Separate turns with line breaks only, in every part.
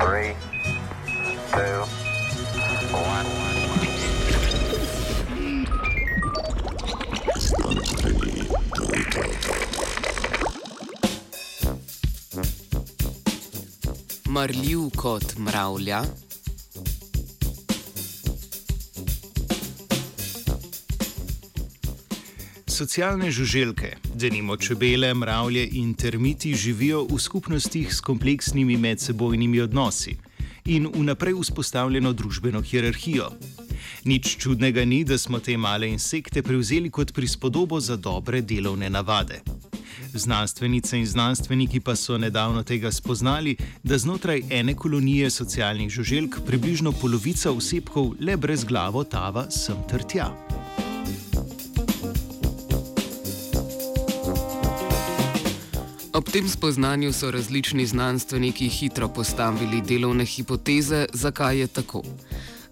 Three, two, one.
Marljiv kot mravlja.
Socialne žuželke, denimo čebele, mravlje in termiti, živijo v skupnostih s kompleksnimi medsebojnimi odnosi in vnaprej vzpostavljeno družbeno hierarhijo. Nič čudnega ni, da smo te male insekte prevzeli kot prispodobo za dobre delovne navade. Znanstvenice in znanstveniki pa so nedavno tega spoznali, da znotraj ene kolonije socialnih žuželk približno polovica osebkov le brez glavo tava sem ter tja.
Ob tem spoznanju so različni znanstveniki hitro postavili delovne hipoteze, zakaj je tako.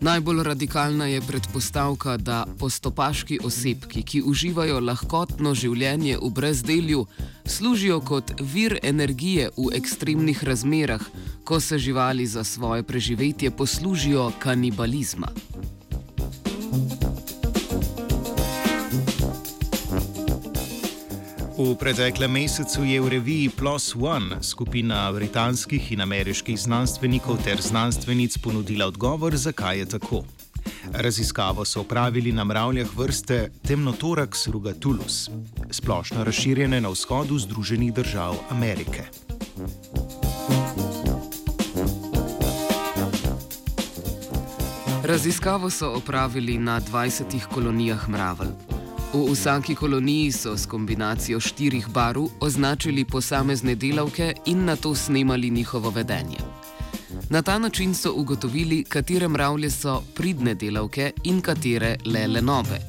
Najbolj radikalna je predpostavka, da postopaški osebki, ki uživajo lahkotno življenje v brezdelju, služijo kot vir energije v ekstremnih razmerah, ko se živali za svoje preživetje poslužijo kanibalizma.
V preteklem mesecu je v reviji PLOS ONE skupina britanskih in ameriških znanstvenikov ter znanstvenic ponudila odgovor, zakaj je tako. Raziskavo so opravili na mravljah vrste Temnotorax rugatulus, splošno razširjene na vzhodu Združenih držav Amerike.
Raziskavo so opravili na 20 kolonijah mravelj. V vsaki koloniji so s kombinacijo štirih barv označili posamezne delavke in na to snemali njihovo vedenje. Na ta način so ugotovili, katere mravlje so pridne delavke in katere le lenove.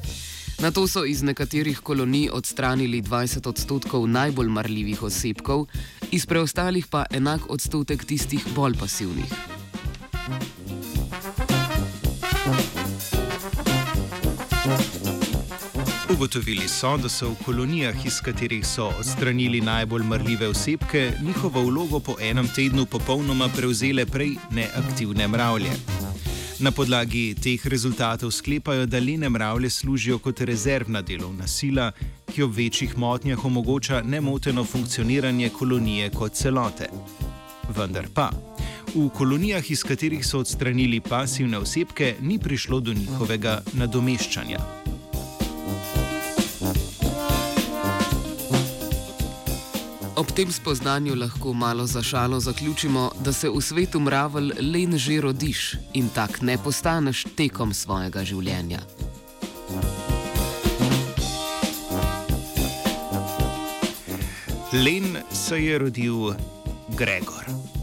Na to so iz nekaterih kolonij odstranili 20 odstotkov najbolj marljivih osebkov, iz preostalih pa enak odstotek tistih bolj pasivnih.
Ugotovili so, da so v kolonijah, iz katerih so odstranili najbolj mrljive osebke, njihovo vlogo po enem tednu popolnoma prevzele prej neaktivne mravlje. Na podlagi teh rezultatov sklepajo, da lene mravlje služijo kot rezervna delovna sila, ki ob večjih motnjah omogoča nemoteno funkcioniranje kolonije kot celote. Vendar pa, v kolonijah, iz katerih so odstranili pasivne osebke, ni prišlo do njihovega nadomeščanja.
Ob tem spoznanju lahko malo za šalo zaključimo, da se v svetu mravelj len že rodiš in tak ne postaneš tekom svojega življenja.
Len se je rodil Gregor.